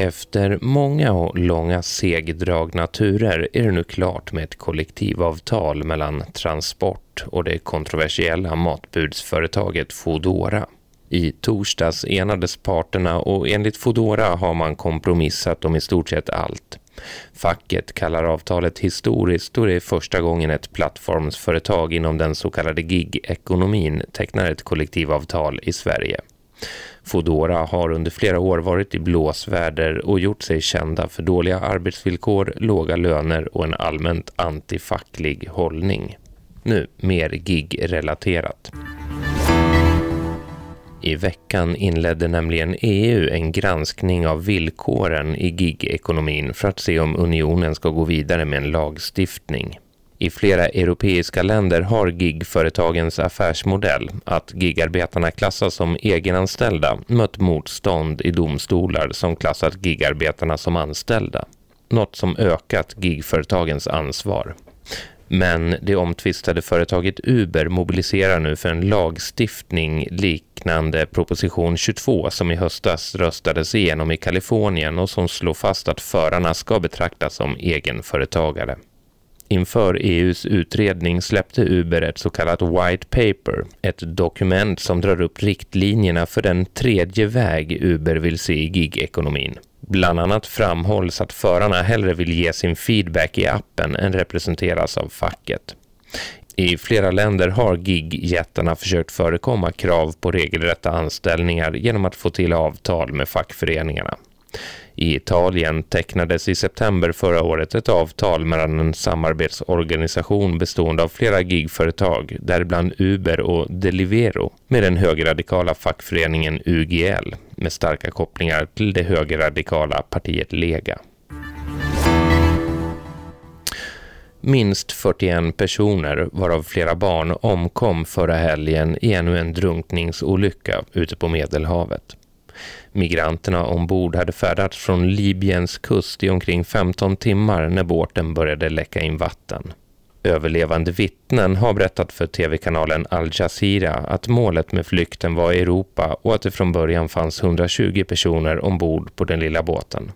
Efter många och långa segdragna turer är det nu klart med ett kollektivavtal mellan Transport och det kontroversiella matbudsföretaget Fodora. I torsdags enades parterna och enligt Fodora har man kompromissat om i stort sett allt. Facket kallar avtalet historiskt då det är första gången ett plattformsföretag inom den så kallade gig-ekonomin tecknar ett kollektivavtal i Sverige. Fodora har under flera år varit i blåsväder och gjort sig kända för dåliga arbetsvillkor, låga löner och en allmänt antifacklig hållning. Nu mer gig-relaterat. I veckan inledde nämligen EU en granskning av villkoren i gigekonomin för att se om unionen ska gå vidare med en lagstiftning. I flera europeiska länder har gigföretagens affärsmodell, att gigarbetarna klassas som egenanställda, mött motstånd i domstolar som klassat gigarbetarna som anställda. Något som ökat gigföretagens ansvar. Men det omtvistade företaget Uber mobiliserar nu för en lagstiftning liknande proposition 22 som i höstas röstades igenom i Kalifornien och som slår fast att förarna ska betraktas som egenföretagare. Inför EUs utredning släppte Uber ett så kallat white paper, ett dokument som drar upp riktlinjerna för den tredje väg Uber vill se i gigekonomin. Bland annat framhålls att förarna hellre vill ge sin feedback i appen än representeras av facket. I flera länder har gigjättarna försökt förekomma krav på regelrätta anställningar genom att få till avtal med fackföreningarna. I Italien tecknades i september förra året ett avtal mellan en samarbetsorganisation bestående av flera gigföretag, däribland Uber och Delivero, med den högerradikala fackföreningen UGL med starka kopplingar till det högerradikala partiet Lega. Minst 41 personer, varav flera barn, omkom förra helgen i ännu en drunkningsolycka ute på Medelhavet. Migranterna ombord hade färdats från Libyens kust i omkring 15 timmar när båten började läcka in vatten. Överlevande vittnen har berättat för tv-kanalen Al Jazeera att målet med flykten var Europa och att det från början fanns 120 personer ombord på den lilla båten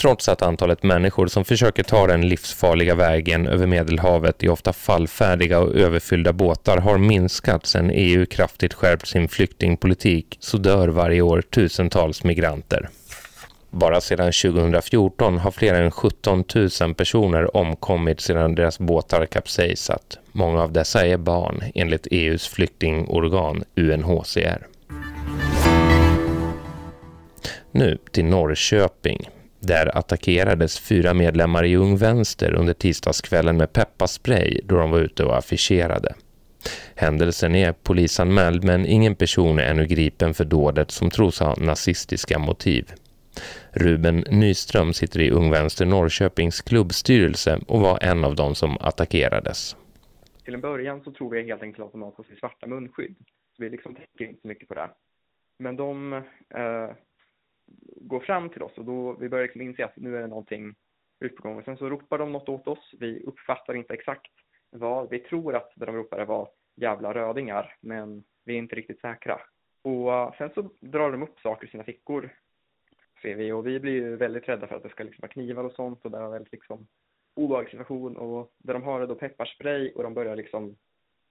trots att antalet människor som försöker ta den livsfarliga vägen över Medelhavet i ofta fallfärdiga och överfyllda båtar har minskat sedan EU kraftigt skärpt sin flyktingpolitik så dör varje år tusentals migranter. Bara sedan 2014 har fler än 17 000 personer omkommit sedan deras båtar kapsejsat. Många av dessa är barn, enligt EUs flyktingorgan UNHCR. Nu till Norrköping. Där attackerades fyra medlemmar i Ung Vänster under tisdagskvällen med pepparspray då de var ute och affischerade. Händelsen är polisanmäld men ingen person är ännu gripen för dådet som tros ha nazistiska motiv. Ruben Nyström sitter i Ung Vänster Norrköpings klubbstyrelse och var en av dem som attackerades. Till en början så tror vi helt enkelt att de har på sig svarta munskydd. Så vi liksom tänker inte så mycket på det. Men de eh, går fram till oss och då vi börjar liksom inse att nu är det någonting ut på gång. Och sen så ropar de något åt oss. Vi uppfattar inte exakt vad. Vi tror att det de ropade var jävla rödingar, men vi är inte riktigt säkra. Och eh, sen så drar de upp saker i sina fickor, ser vi. Och vi blir ju väldigt rädda för att det ska liksom vara knivar och sånt och det är väldigt liksom obehaglig situation. Och där de har är då pepparspray och de börjar liksom,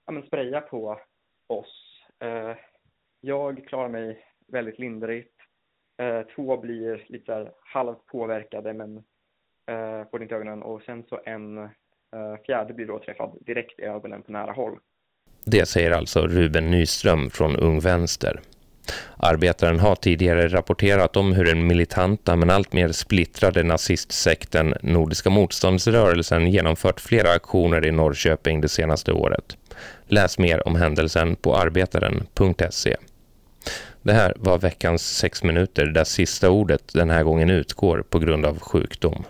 ja men spraya på oss. Eh, jag klarar mig väldigt lindrigt. Eh, två blir lite så här halvt påverkade men eh, får inte ögonen och sen så en eh, fjärde blir då träffad direkt i ögonen på nära håll. Det säger alltså Ruben Nyström från Ung Vänster. Arbetaren har tidigare rapporterat om hur den militanta men alltmer splittrade nazistsekten Nordiska motståndsrörelsen genomfört flera aktioner i Norrköping det senaste året. Läs mer om händelsen på arbetaren.se. Det här var veckans sex minuter där sista ordet den här gången utgår på grund av sjukdom.